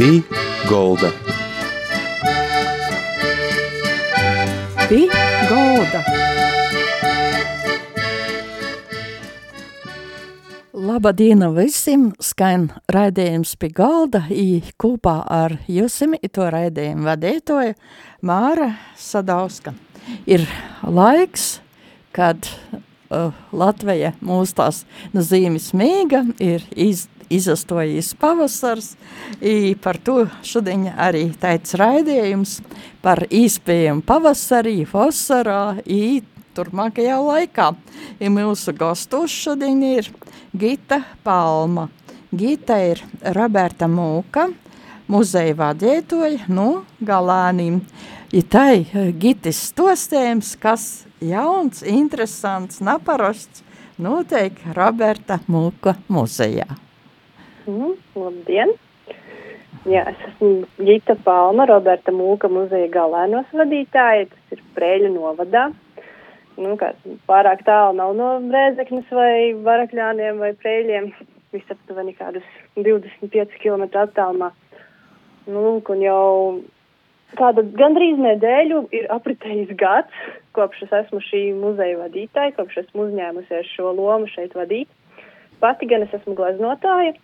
Pī Golda. Pī Golda. Labadiena visiem! Skan raidījums pie galda, kopā ar jusim, i to raidījumu vadītoja Māra Sadauska. Ir laiks, kad uh, Latvija mūs tās no zīmes mīga, ir iz, izastojis pavasars, i par to šodien arī teica raidījums par īspējumu pavasarī, vasarā, i turpmākajā laikā. I mūsu gastos šodien ir Gita Palma. Gita ir Roberta Mūka, muzeja vadītoja no Galānīm. Ja tai Gitis stostējums, kas jauns, interesants, naparasts, notiek Roberta Mūka muzejā. Mm, labdien! Jā, es esmu Gita Palma, Roberta Mūka muzeja galēnos vadītāja, tas ir Prēļu novadā nu, kā, pārāk tālu nav no Rēzeknes vai Varakļāniem vai Prēļiem, visaptuveni kādus 25 km attālumā. Nu, lūk, un jau kāda gandrīz nedēļu ir apritējis gads, kopš es esmu šī muzeja vadītāja, kopš esmu uzņēmusies šo lomu šeit vadīt. Pati gan es esmu gleznotāja,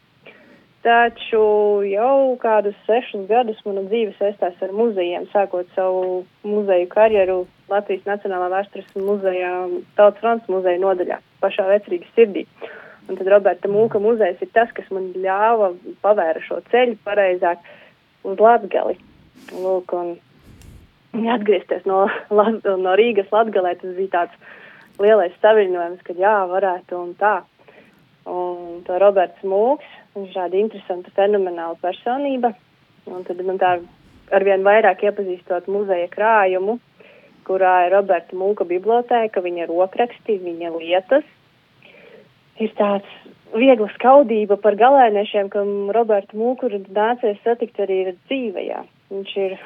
taču jau kādus sešus gadus mana dzīve saistās ar muzejiem, sākot savu muzeju karjeru Latvijas Nacionālā vēstures muzejā, Tautas fronts muzeja nodaļā, pašā vecrīgas sirdī. Un tad Roberta Mūka muzejs ir tas, kas man ļāva pavēra šo ceļu pareizāk uz Latgali. Lūk, un atgriezties no, no Rīgas Latgalē, tas bija tāds lielais saviņojums, ka jā, varētu un tā. Un to Roberts Mūks, viņš ir tāda interesanta, fenomenāla personība. Un tad man tā arvien vairāk iepazīstot muzeja krājumu, kurā ir Roberta Mūka bibliotēka, viņa rokraksti, viņa lietas. Ir tāds viegla skaudība par galēniešiem, kam Roberta Mūku ir nācies satikt arī dzīvajā. Viņš ir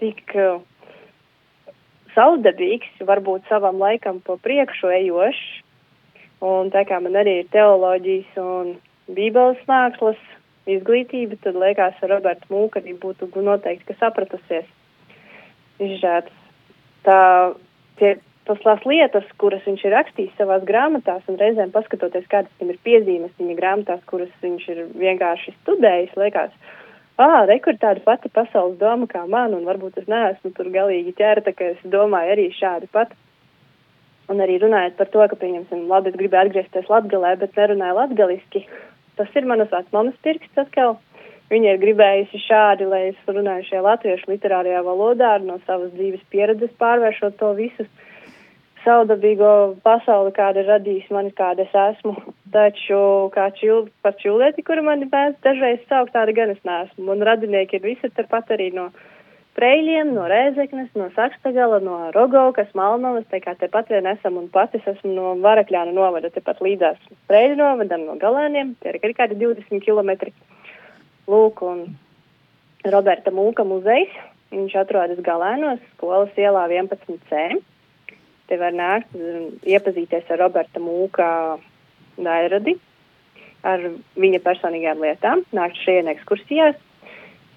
tik uh, saudabīgs, varbūt savam laikam pa priekšu ejošs, un tā kā man arī ir teoloģijas un bībeles mākslas izglītība, tad liekas, ar Robertu Mūku arī būtu noteikti, ka sapratusies. Tāds tā, tie, tas tās lietas, kuras viņš ir rakstījis savās grāmatās, un reizēm paskatoties, kādas viņam ir piezīmes viņa grāmatās, kuras viņš ir vienkārši studējis, liekas, ah, rekur tāda pati pasaules doma kā man, un varbūt es neesmu tur galīgi ķerta, ka es domāju arī šādi pat. Un arī runājot par to, ka, pieņemsim, labi, es gribēju atgriezties latgalē, bet nerunāju latgaliski, tas ir manas vecmamas pirksts atkal. Viņa ir gribējusi šādi, lai es runāju šajā latviešu literārajā valodā, no savas dzīves pieredzes pārvēršot to visu saudabīgo pasauli, kāda ir radījusi mani, kāda es esmu. Taču kā čil, par čilēti, kuru mani mēs dažreiz saukt, tāda gan es neesmu. Un radinieki ir visi turpat arī no Preļiem, no Rēzeknes, no Sakstagala, no Rogovkas, Malnovas, tā kā tepat vien esam un pati esmu no Varakļāna novada, tepat līdzās Preļu novadam, no Galēniem, tie ir arī kādi 20 kilometri. Lūk, un Roberta Mūka muzejs. Viņš atrodas Galēnos, skolas ielā 11C. Te var nākt, iepazīties ar Roberta Mūka dairadi, ar viņa personīgām lietām, nākt šeit ekskursijās.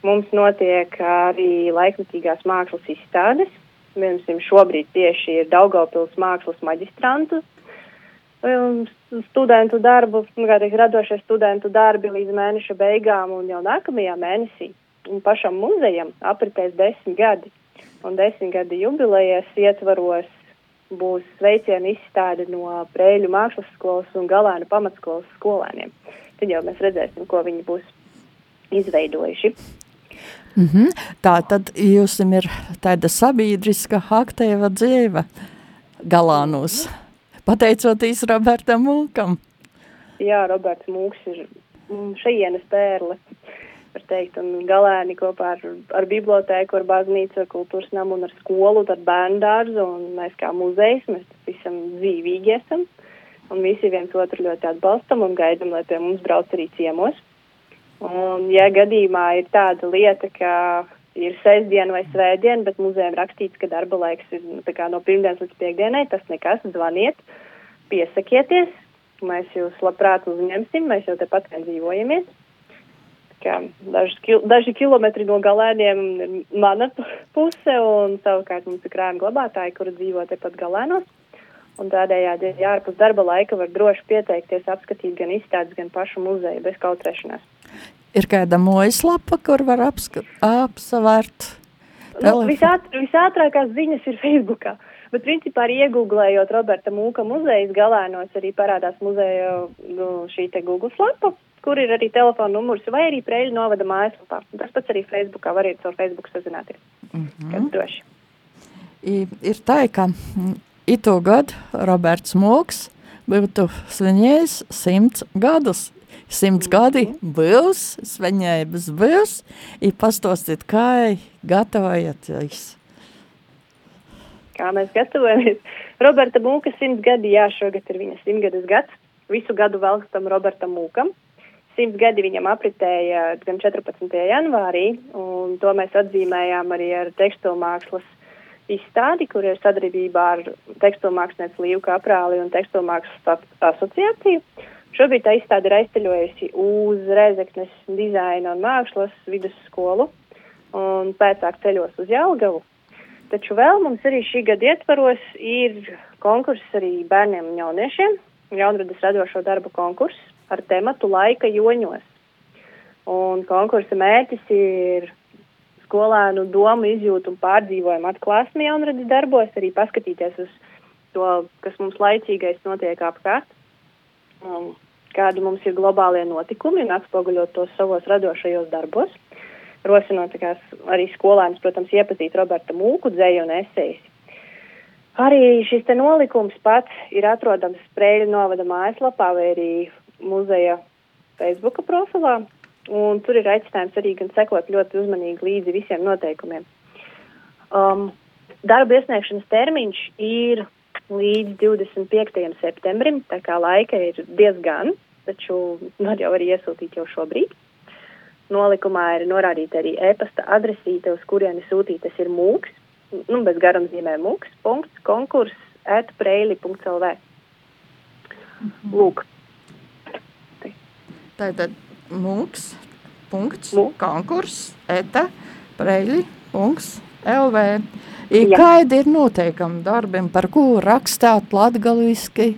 Mums notiek arī laikmatīgās mākslas izstādes. Piemēram, šobrīd tieši ir Daugavpils mākslas maģistrantu Um, studentu darbu, nu, kā teikt, radošie studentu darbi līdz mēneša beigām un jau nākamajā mēnesī. Un pašam muzejam apritēs desmit gadi, un desmit gadi jubilejas ietvaros būs sveicienu izstāde no Prēļu mākslas skolas un Galēnu pamatskolas skolēniem. Tad jau mēs redzēsim, ko viņi būs izveidojuši. Mm -hmm. Tā tad jums ir tāda sabiedriska aktīva dzīve Galānos. Mm pateicoties Robertam Mūkam. Jā, Roberts Mūks ir šajienes pērle, var teikt, un galēni kopā ar, ar bibliotēku, ar baznīcu, ar kultūras namu un ar skolu, ar bērnu dārzu, un mēs kā muzejs, mēs visam dzīvīgi esam, un visi viens otru ļoti atbalstam un gaidam, lai pie mums brauc arī ciemos. Un, ja gadījumā ir tāda lieta, ka ir sestdiena vai svētdiena, bet muzejam rakstīts, ka darba laiks ir nu, no pirmdienas līdz piekdienai. Tas nekas, zvaniet, piesakieties, mēs jūs labprāt uzņemsim, mēs jau tepat vien dzīvojamies. kil, daži kilometri no galēniem ir mana puse, un savukārt mums ir krājuma glabātāji, kuri dzīvo tepat galēnos. Un tādējādi, ja ārpus darba laika var droši pieteikties, apskatīt gan izstādes, gan pašu muzeju bez kautrēšanās. Ir kāda mojaslapa, kur var apsavērt? Nu, visāt, visātrākās ziņas ir Facebookā. Bet, principā, arī iegūglējot Roberta Mūka muzejas galēnos, arī parādās muzeja nu, šī Google slapa, kur ir arī telefona numurs, vai arī Preļu novada mājaslapā. Tas pats arī Facebookā var arī caur Facebook sazināties. Mm -hmm. Kas droši. I, ir tā, ka itu gadu Roberts Mūks būtu svinējis simts gadus. Simts gadi būs, svinējums būs, i pastostit, kā gatavojat Kā mēs gatavojamies? Roberta Mūka simts gadi, jā, šogad ir viņa simtgades gads. Visu gadu velkstam Robertam Mūkam simts gadi viņam apritēja gan 14. janvārī, un to mēs atzīmējām arī ar tekstilmākslas izstādi, kur ir sadarbībā ar tekstilmākslinieci Līvu Kaprāli un tekstilmākslas asociāciju. Šobrīd tā izstāde ir aizceļojusi uz Rēzeknes dizaina un mākslas vidusskolu un pēcāk ceļos uz Jelgavu. Taču vēl mums arī šī gada ietvaros ir konkurss arī bērniem un jauniešiem, jaunradas radošo darbu konkurss, ar tematu laika joņos. Un konkursa mērķis ir skolēnu domu izjūtu un pārdzīvojumu atklāsmi jaunradas darbos, arī paskatīties uz to, kas mums laicīgais notiek apkārt, um, kādi mums ir globālie notikumi un atspoguļot tos savos radošajos darbos. Rosinot arī skolēnus, protams, iepazīt Roberta Mūku dzēju un esejas. Arī šis te nolikums pats ir atrodams Sprēļu novada mājaslapā vai arī muzeja Facebook profilā. Un tur ir aicinājums arī gan sekot ļoti uzmanīgi līdzi visiem noteikumiem. Um, darba iesniegšanas termiņš ir līdz 25. septembrim, tā kā laika ir diezgan, taču var jau arī iesūtīt jau šobrīd. Nolikumā ir norādīta arī e-pasta adresīte, uz kurieni sūtītas ir mūks, nu, bez garumzīmē mūks, punkts, konkurs, etpreili.lv. Mhm. Lūk, Tātad mūks, punkts, Mūk. konkurs, eta, preļi, punkts, LV. I kādi ir noteikumi darbiem, par ko rakstāt latgaliski?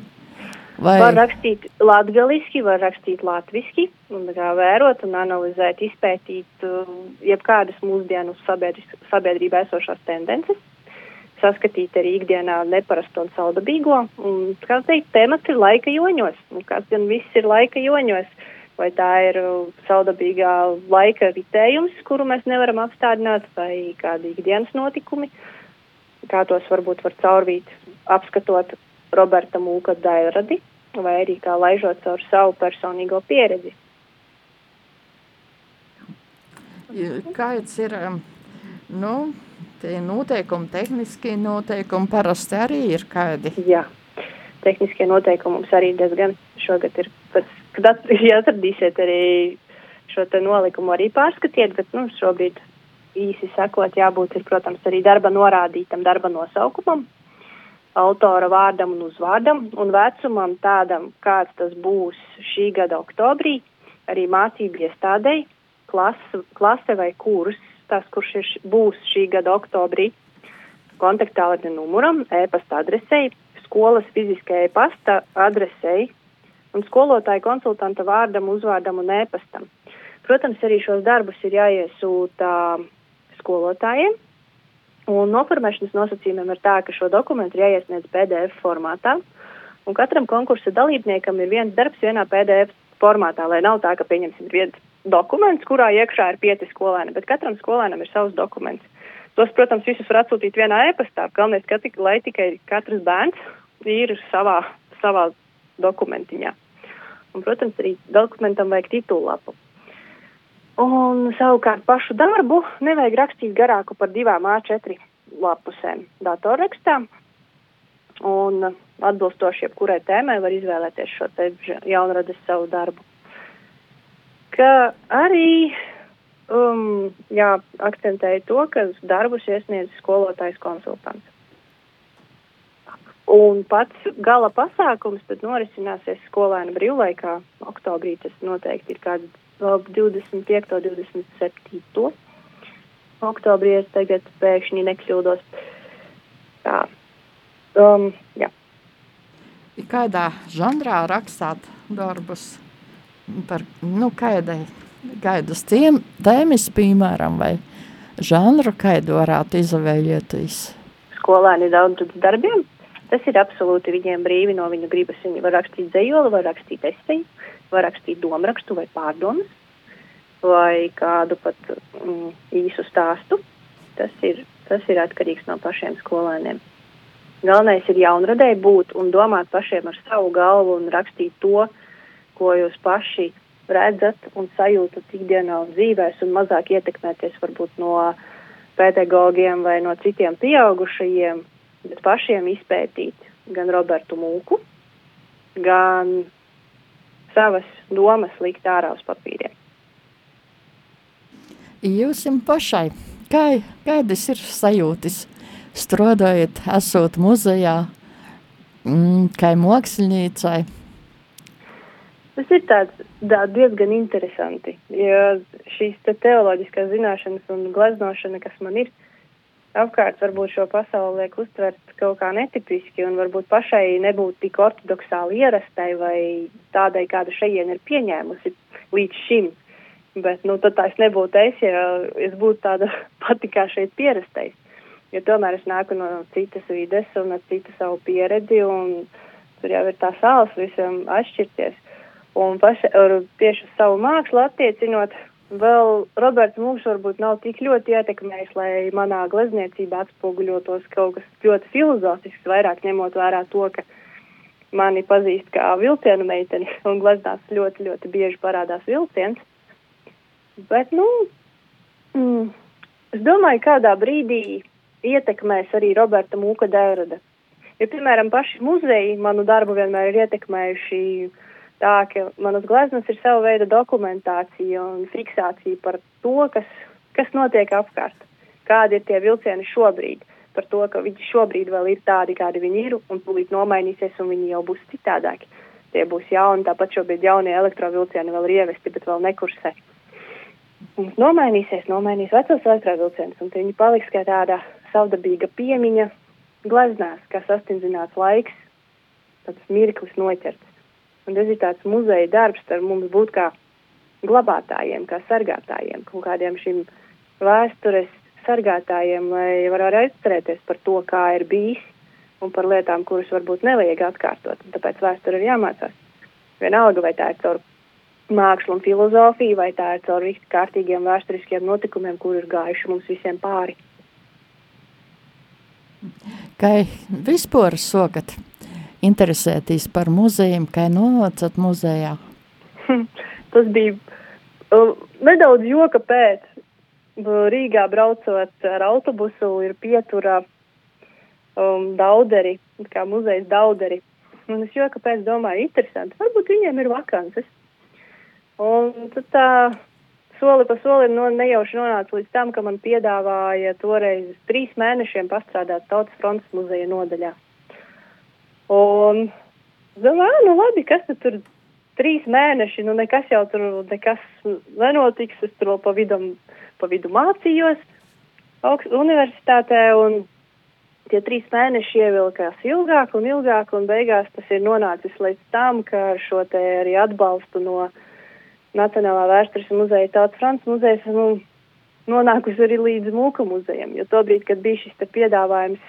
Vai... Var rakstīt latgaliski, var rakstīt latviski, un kā vērot un analizēt, izpētīt uh, jebkādas mūsdienu sabiedrībā esošās tendences, saskatīt arī ikdienā neparasto un saldabīgo, un, kā teikt, temats ir laika joņos, un kāds gan viss ir laika joņos vai tā ir uh, saudabīgā laika ritējums, kuru mēs nevaram apstādināt, vai kādi ikdienas notikumi, kā tos varbūt var caurvīt, apskatot Roberta Mūka dairadi, vai arī kā laižot caur savu personīgo pieredzi. Kāds ir, um, nu, tie noteikumi, tehniskie noteikumi parasti arī ir kādi? Jā, tehniskie noteikumi mums arī diezgan šogad ir kad atradīsiet arī šo nolikumu, arī pārskatiet, bet nu, šobrīd īsi sakot, jābūt ir, protams, arī darba norādītam darba nosaukumam, autora vārdam un uzvārdam un vecumam tādam, kāds tas būs šī gada oktobrī, arī mācību iestādēji, klase, klase vai kurs, tas, kurš ir, būs šī gada oktobrī, kontaktālruņa numuram, e-pasta adresei, skolas fiziskajai pasta adresei, un skolotāja konsultanta vārdam, uzvārdam un ēpastam. Protams, arī šos darbus ir jāiesūta skolotājiem, un noformēšanas nosacījumiem ir tā, ka šo dokumentu ir jāiesniedz PDF formātā, un katram konkursa dalībniekam ir viens darbs vienā PDF formātā, lai nav tā, ka pieņemsim viens dokuments, kurā iekšā ir pieci skolēni, bet katram skolēnam ir savs dokuments. Tos, protams, visus var atsūtīt vienā e-pastā. Galvenais, ka, lai tikai katrs bērns ir savā, savā dokumentiņā. Un, protams, arī dokumentam vajag titulapu. Un savukārt pašu darbu nevajag rakstīt garāku par divām A4 lapusēm datorrakstā. Un atbilstoši jebkurai tēmai var izvēlēties šo te jaunradas savu darbu. Ka arī um, jāakcentēja to, ka darbus iesniedz skolotājs konsultants. Un pats gala pasākums tad norisināsies skolēnu brīvlaikā. Oktobrī tas noteikti ir kāds 25. un 27. oktobrī, es tagad pēkšņi nekļūdos. Tā. Um, jā. Kādā žanrā rakstāt darbus par, nu, kādai, kādus tiem, tēmis, piemēram, vai žanru, kādu varētu izvēlēties? Skolēni daudz darbiem. Tas ir absolūti viņiem brīvi no viņu gribas. Viņi var rakstīt dzējoli, var rakstīt esseju, var rakstīt domrakstu vai pārdomas, vai kādu pat mm, īsu stāstu. Tas ir, tas ir atkarīgs no pašiem skolēniem. Galvenais ir jaunradēji būt un domāt pašiem ar savu galvu un rakstīt to, ko jūs paši redzat un sajūtat ikdienā un dzīvēs un mazāk ietekmēties varbūt no pedagogiem vai no citiem pieaugušajiem, bet pašiem izpētīt gan Robertu Mūku, gan savas domas likt ārā uz papīriem. Jūs pašai, kā, kādas ir sajūtas, strādājot, esot muzejā, mm, kā māksliniecai? Tas ir tāds, tā, diezgan interesanti, jo šīs te teoloģiskās zināšanas un gleznošana, kas man ir, apkārt varbūt šo pasauli liek uztvert kaut kā netipiski un varbūt pašai nebūt tik ortodoksāli ierastai vai tādai, kāda šeit ir pieņēmusi līdz šim. Bet, nu, tad tā es nebūtu es, ja es būtu tāda pati kā šeit pierastais. Jo tomēr es nāku no citas vides un ar citu savu pieredzi, un tur jau ir tā sāls visam atšķirties. Un paša, tieši uz savu mākslu attiecinot, Vēl Roberts mūks varbūt nav tik ļoti ietekmējis, lai manā glezniecībā atspoguļotos kaut kas ļoti filozofisks, vairāk ņemot vērā to, ka mani pazīst kā vilcienu meiteni un gleznās ļoti, ļoti bieži parādās vilciens. Bet, nu, mm, es domāju, kādā brīdī ietekmēs arī Roberta Mūka Dērada. Ja, piemēram, paši muzeji manu darbu vienmēr ir ietekmējuši uh, Tā ka manas gleznas ir sava veida dokumentācija un fiksācija par to, kas, kas notiek apkārt, kādi ir tie vilcieni šobrīd, par to, ka viņi šobrīd vēl ir tādi, kādi viņi ir, un tūlīt nomainīsies, un viņi jau būs citādāki. Tie būs jauni, tāpat šobrīd jaunie elektrovilcieni vēl ir ievesti, bet vēl nekursē. Un nomainīsies, nomainīs vecos elektrovilcienus, un viņi paliks kā tāda savdabīga piemiņa gleznās, kā sastindzināts laiks, tāds mirklis noķerts. Un tas ir tāds muzeja darbs, ar mums būt kā glabātājiem, kā sargātājiem, kaut kādiem šim vēstures sargātājiem, lai varētu atcerēties par to, kā ir bijis un par lietām, kuras varbūt nevajag atkārtot. Un tāpēc vēsture ir jāmācās. Vienalga, vai tā ir caur mākslu un filozofiju, vai tā ir caur kārtīgiem vēsturiskiem notikumiem, kur ir gājuši mums visiem pāri. Kā vispār sokat interesēties par muzejiem, kā nonācat muzejā? Tas bija uh, nedaudz joka pēc. Rīgā braucot ar autobusu ir pieturā um, dauderi, kā muzejs dauderi. Un es joka pēc domāju, interesanti, varbūt viņiem ir vakances. Un tad tā soli pa solim no, nejauši nonāca līdz tam, ka man piedāvāja toreiz trīs mēnešiem pastrādāt Tautas frontes muzeja nodaļā. Un domāju, nu labi, kas tur trīs mēneši, nu nekas jau tur nekas nenotiks. Es tur vēl pa vidu, pa vidu mācījos augst universitātē un tie trīs mēneši ievilkās ilgāk un ilgāk un beigās tas ir nonācis līdz tam, ka šo te arī atbalstu no Nacionālā vēstures muzeja Tautas Frants muzejas nu, nonākusi arī līdz Mūka muzejam, jo tobrīd, kad bija šis te piedāvājums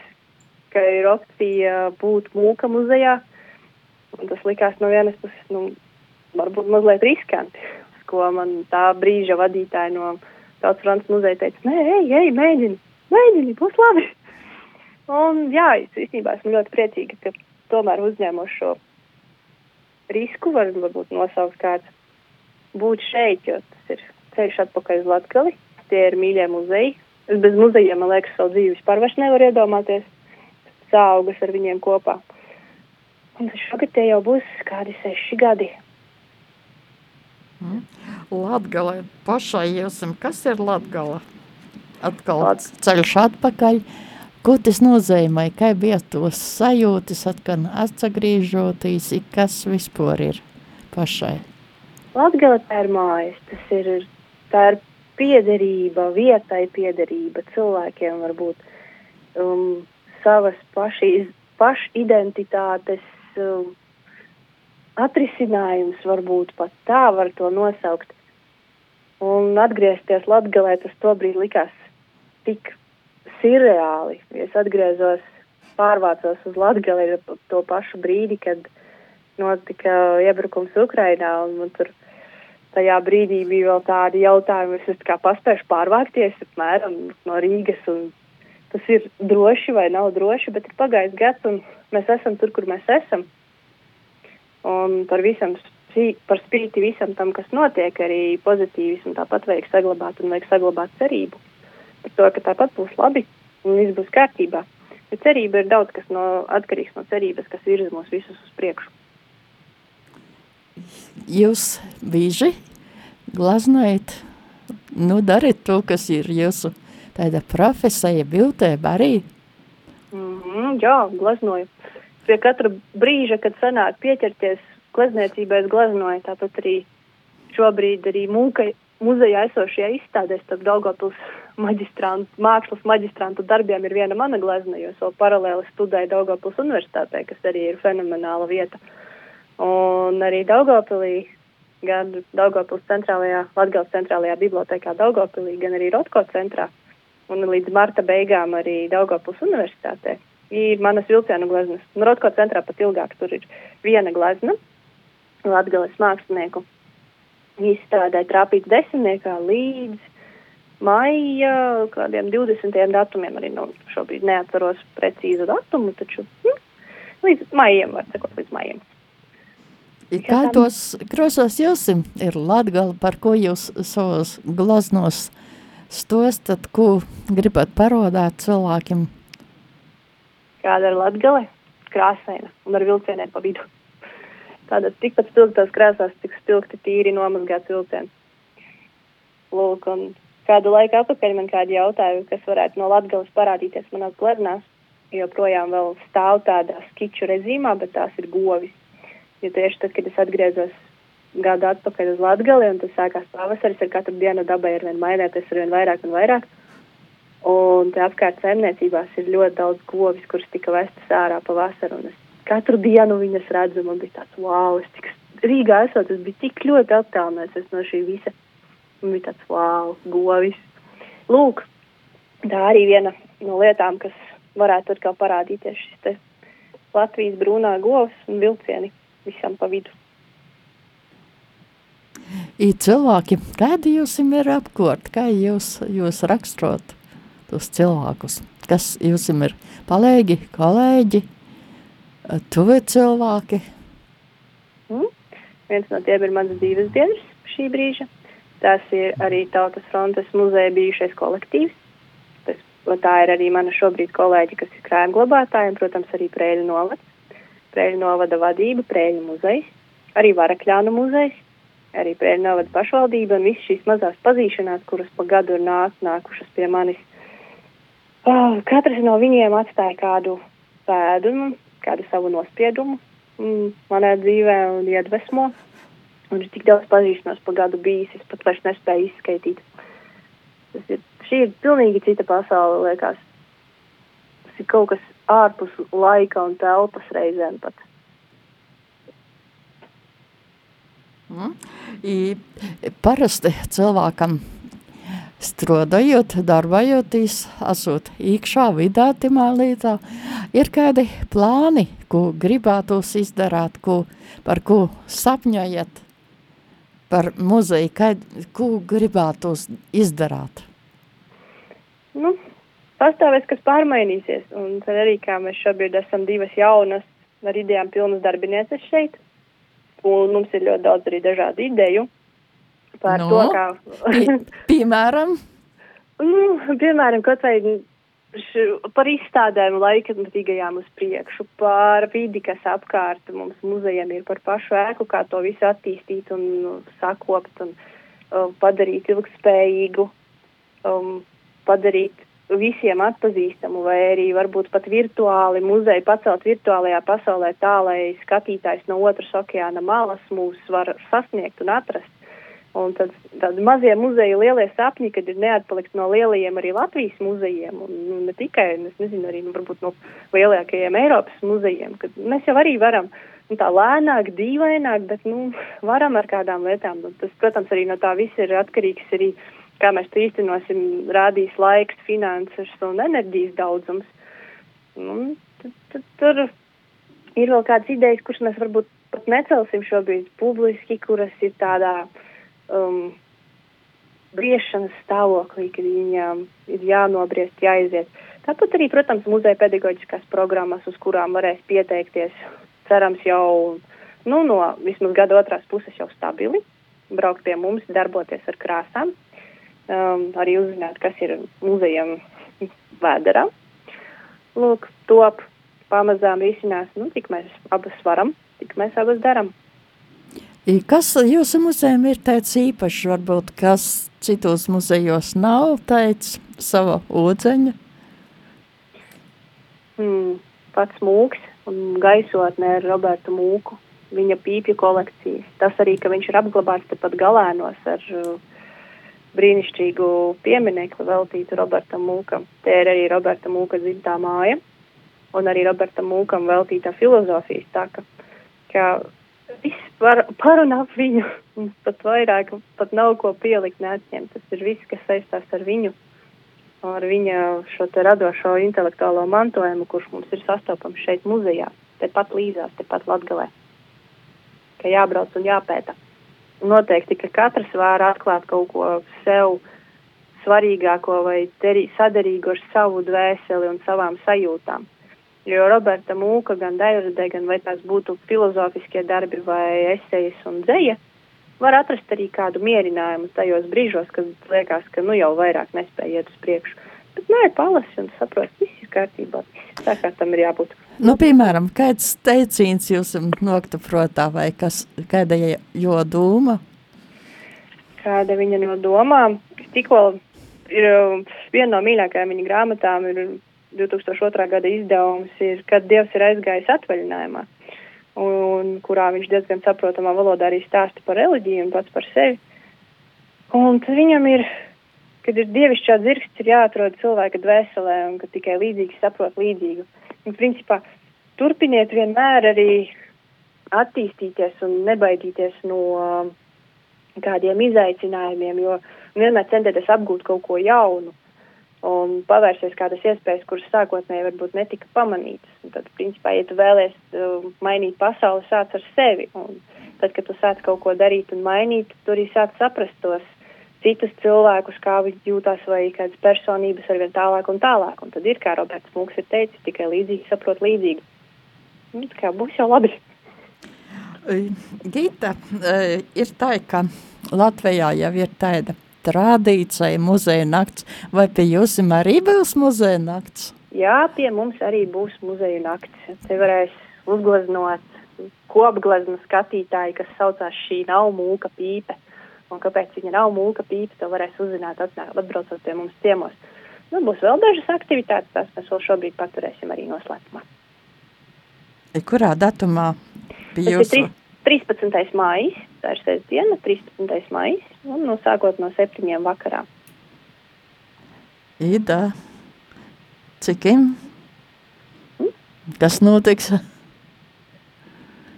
ka ir opcija būt mūka muzejā. Un tas likās no vienas puses, nu, varbūt mazliet riskanti, ko man tā brīža vadītāja no Tautas Frančijas muzeja teica, nē, ej, ej, mēģini, mēģini, būs labi. Un jā, es īstenībā esmu ļoti priecīga, ka tomēr uzņēmu šo risku, var, varbūt nosaukt kāds būt šeit, jo tas ir ceļš atpakaļ uz Latkali, tie ir mīļie muzeji. Es bez muzejiem, man liekas, savu dzīvi vispār vairs nevaru iedomāties saugas ar viņiem kopā. Un šogad tie jau būs kādi seši gadi. Mm. Latgala pašai jūsim, kas ir Latgala? Atkal Lat... ceļš atpakaļ. Ko tas nozīmē? Kā bija tos sajūtas, atkal atsagriežoties, kas vispār ir pašai? Latgala tā ir mājas, tas ir, tā ir piederība, vietai piederība cilvēkiem varbūt um, savas paši, pašidentitātes um, atrisinājums, varbūt pat tā var to nosaukt. Un atgriezties Latgalē, tas tobrīd likās tik sirreāli. Es atgriezos, pārvācos uz Latgali to pašu brīdi, kad notika iebrukums man tur tajā brīdī bija vēl tādi jautājumi, es kā paspēju pārvākties apmēram no Rīgas, un tas ir droši vai nav droši, bet ir pagājis gads, un mēs esam tur, kur mēs esam. Un par visam, par spīti visam tam, kas notiek, arī pozitīvismu tāpat vajag saglabāt un vajag saglabāt cerību par to, ka tāpat būs labi un viss būs kārtībā. Jo cerība ir daudz kas no, atkarīgs no cerības, kas virza mūs visus uz priekšu jūs bieži glaznojat, nu darat to, kas ir jūsu tāda profesija, biltēba arī? Mm -hmm, jā, glaznoju. Pie katra brīža, kad sanāk pieķerties glazniecībai, es glaznoju. Tāpat arī šobrīd arī mūka muzejā esošajā izstādē starp Daugavpils maģistrantu, mākslas maģistrantu darbiem ir viena mana glazna, jo vēl paralēli studēju Daugavpils universitātē, kas arī ir fenomenāla vieta. Un arī Daugopilī, gan Daugopils centrālajā, Latgales centrālajā bibliotekā Daugopilī, gan arī Rotko centrā. Un līdz marta beigām arī Daugopils universitātē ir manas vilcienu gleznas. Un Rotko centrā pat ilgāk tur ir viena glezna Latgales mākslinieku izstrādē trāpīts desmitniekā līdz maija kādiem 20. datumiem. Arī nu, šobrīd neatceros precīzu datumu, taču nu, līdz maijam, var sakot, līdz maijam. Kādos grosos jūs ir Latgala, par ko jūs savos glaznos stostat, ko gribat parodāt cilvēkiem? Kāda ir Latgale? Krāsaina un ar vilcieniem pa vidu. Tādas tikpat spilgtās krāsās, cik spilgti tīri nomazgāts vilciens. Lūk, un kādu laiku atpakaļ man kādi jautājumi, kas varētu no Latgales parādīties manās gleznās, joprojām vēl stāv tādā skiču režīmā, bet tās ir govis Jo tieši tad, kad es atgriezos gadu atpakaļ uz Latgali, un tas sākās pavasaris, ar katru dienu dabai ir vien mainēties ar vien vairāk un vairāk. Un te apkārt saimniecībās ir ļoti daudz govis, kuras tika vestas ārā pavasarī, un es katru dienu viņas redzu, man bija tāds, wow, es tik Rīgā esot, es biju tik ļoti attālinājies no šī visa. Man bija tāds, wow, govis. Lūk, tā arī viena no lietām, kas varētu atkal parādīties šis te Latvijas brūnā govs un vilcieni visam pa vidu. Ir cilvēki, kādi jūs ir apkort, kā jūs, jūs raksturot tos cilvēkus, kas jūs ir palēgi, kolēģi, tuvi cilvēki? Mm. Viens no tiem ir mans dzīves biedrs šī brīža. Tas ir arī Tautas frontes muzeja bijušais kolektīvs. Tas, tā ir arī mana šobrīd kolēģi, kas ir krājuma glabātāji un, protams, arī Prēļu novads. Prēļu novada vadība, Prēļu muzejs, arī Varakļānu muzejs, arī Prēļu novada pašvaldība un visas šīs mazās pazīšanās, kuras pa gadu ir nāk, nākušas pie manis. Oh, katrs no viņiem atstāja kādu pēdu, kādu savu nospiedumu mm, manā dzīvē un iedvesmo. Un ir tik daudz pazīšanās pa gadu bijis, es pat vairs nespēju izskaidīt. Tas ir, šī ir pilnīgi cita pasaule, liekas. Tas ir kaut kas ārpus laika un telpas reizēm pat. Mm. I, parasti cilvēkam strādājot, darbojoties, esot iekšā vidā timā līdzā, ir kādi plāni, ko gribētos izdarāt, ko, par ko sapņojat par muzeju, kā, ko gribētos izdarāt? Nu, pastāvēs, kas pārmainīsies. Un tad arī, kā mēs šobrīd esam divas jaunas, ar idejām pilnas darbinieces šeit, un mums ir ļoti daudz arī dažādu ideju par no, to, kā. pie, piemēram? nu, piemēram, kaut vai par izstādēm laikmatīgajām uz priekšu, par vidi, kas apkārt mums muzejiem ir, par pašu ēku, kā to visu attīstīt un nu, sakopt un um, padarīt ilgspējīgu, um, padarīt visiem atpazīstamu, vai arī varbūt pat virtuāli muzeju pacelt virtuālajā pasaulē tā, lai skatītājs no otras okeāna malas mūs var sasniegt un atrast. Un tad tādi mazie muzeji, lielie sapņi, kad ir neatpalikt no lielajiem arī Latvijas muzejiem, un nu, ne tikai, es nezinu, arī nu, varbūt no lielākajiem Eiropas muzejiem, kad mēs jau arī varam nu, tā lēnāk, dīvaināk, bet, nu, varam ar kādām lietām. Un tas, protams, arī no tā viss ir atkarīgs arī, kā mēs to īstenosim, rādīs laiks, finanses un enerģijas daudzums. Nu, tad, tad, tur ir vēl kādas idejas, kuras mēs varbūt pat necelsim šobrīd publiski, kuras ir tādā, um, briešanas stāvoklī, kad viņām ir jānobriest, jāiziet. Tāpat arī, protams, muzeja pedagoģiskās programmas, uz kurām varēs pieteikties, cerams, jau nu, no vismaz gada otrās puses jau stabili, braukt pie mums, darboties ar krāsām, um, arī uzzināt, kas ir muzejam vēderā. Lūk, top pamazām risinās, nu, cik mēs abas varam, cik mēs abas daram. Kas jūsu muzejam ir tāds īpašs, varbūt, kas citos muzejos nav teicis sava odzeņa? Hmm, pats mūks un gaisotnē ar Robertu Mūku, viņa pīpju kolekcijas. Tas arī, ka viņš ir apglabāts tepat galēnos ar uh, brīnišķīgu pieminekli veltītu Robertam Mūkam. Te ir arī Roberta Mūka dzimtā māja un arī Roberta Mūkam veltītā filozofijas taka, ka viss par, par un ap viņu. Mums pat vairāk, pat nav ko pielikt, neatņemt. Tas ir viss, kas saistās ar viņu, ar viņa šo te radošo intelektuālo mantojumu, kurš mums ir sastopams šeit muzejā, tepat līdzās, tepat Latgalē. Ka jābrauc un jāpēta. Noteikti, ka katrs var atklāt kaut ko sev svarīgāko vai sadarīgu ar savu dvēseli un savām sajūtām. Jo Roberta Mūka, gan Dairdē, gan vai tās būtu filozofiskie darbi vai esejas un dzēja, var atrast arī kādu mierinājumu tajos brīžos, kad liekas, ka nu jau vairāk nespēj iet uz priekšu. Bet nē, palasi un saprot, viss ir kārtībā, viss tā kā tam ir jābūt. Nu, piemēram, kāds teicīns jūs nokta protā vai kas, kāda jo doma? Kāda viņa no domām? Tikko ir viena no mīļākajām viņa grāmatām ir 2002. gada izdevums ir, kad Dievs ir aizgājis atvaļinājumā, un kurā viņš diezgan saprotamā valodā arī stāsta par reliģiju un pats par sevi. Un viņam ir, kad ir dievišķā dzirksts, ir jāatrod cilvēka dvēselē, un ka tikai līdzīgi saprot līdzīgu. Un, principā, turpiniet vienmēr arī attīstīties un nebaidīties no kādiem izaicinājumiem, jo vienmēr centieties apgūt kaut ko jaunu un pavērsties kādas iespējas, kuras sākotnēji varbūt netika pamanītas. Un tad, principā, ja tu vēlies uh, mainīt pasauli, sāc ar sevi. Un tad, kad tu sāc kaut ko darīt un mainīt, tu arī sāc saprast tos citus cilvēkus, kā viņi jūtas, vai kādas personības ar vien tālāk un tālāk. Un tad ir, kā Roberts Mūks ir teicis, tikai līdzīgi saprot līdzīgi. Nu, kā būs jau labi. Gita, ir tā, ka Latvijā jau ir tāda tradīcija muzeja nakts, vai pie jums arī būs muzeja nakts? Jā, pie mums arī būs muzeja nakts. Te varēs uzgleznot kopgleznu skatītāji, kas saucās šī nav mūka pīpe. Un kāpēc viņa nav mūka pīpe, to varēs uzzināt atbraucot pie mums ciemos. Nu, būs vēl dažas aktivitātes, tās mēs vēl šobrīd paturēsim arī noslēpumā. Kurā datumā bija jūsu? 13. mājas, tā ir sestdiena, 13. mājas, un no sākot no septiņiem vakarā. Ida, cikim? Hmm? Kas notiks?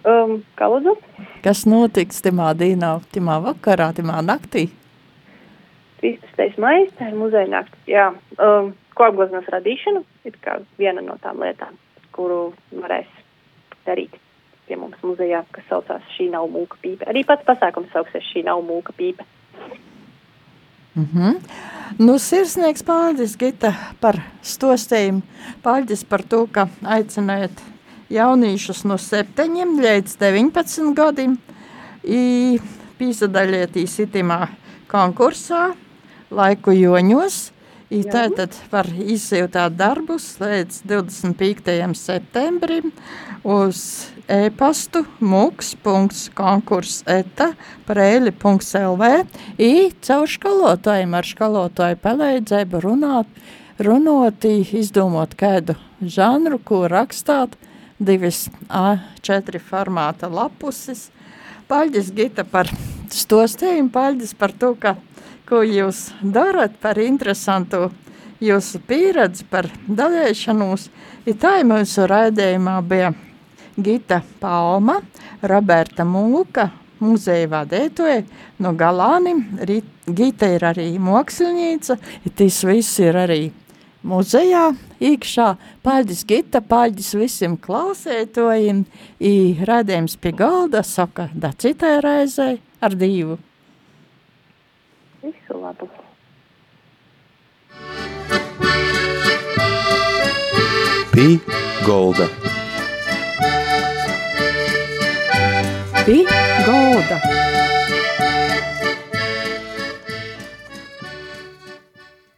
Um, kā lūdzu? Kas notiks timā dīnā, timā vakarā, timā naktī? 13. mājas, tā ir muzeja naktis, jā. Um, Kopglaznas radīšana ir kā viena no tām lietām, kuru varēs darīt pie mums muzejā, kas saucās Šī nav mūka pīpe. Arī pats pasākums sauksies Šī nav mūka pīpe. Mm -hmm. Nu, sirsnieks paldies, Gita, par stostējumu. Paldies par to, ka aicinājāt jauniešus no 7 līdz 19 gadiem pīsadaļietīs itimā konkursā laiku joņos. Tātad var izsīvtāt darbus līdz 25. septembrim uz e-pastu muks.konkurseta prēļi.lv i caur skalotājiem ar skalotāju palīdzību runāt runoti, izdomot kādu žanru, ko rakstāt, divas A4 formāta lapuses. Paļģis Gita par stostējumu, paļģis par to, ka, ko jūs darat, par interesantu jūsu pieredzi, par dalēšanos. Ir tā, mūsu raidījumā bija Gita Palma, Roberta Mūka, muzeja vadētoja no Galānim. Gita ir arī māksliniece, tas viss ir arī muzejā iekšā. Paldies Gita, paldies visiem klausētojiem, i radījums pie galda, saka, da citai reizei ar divu. Visu labu. Pī golda. Pie golda.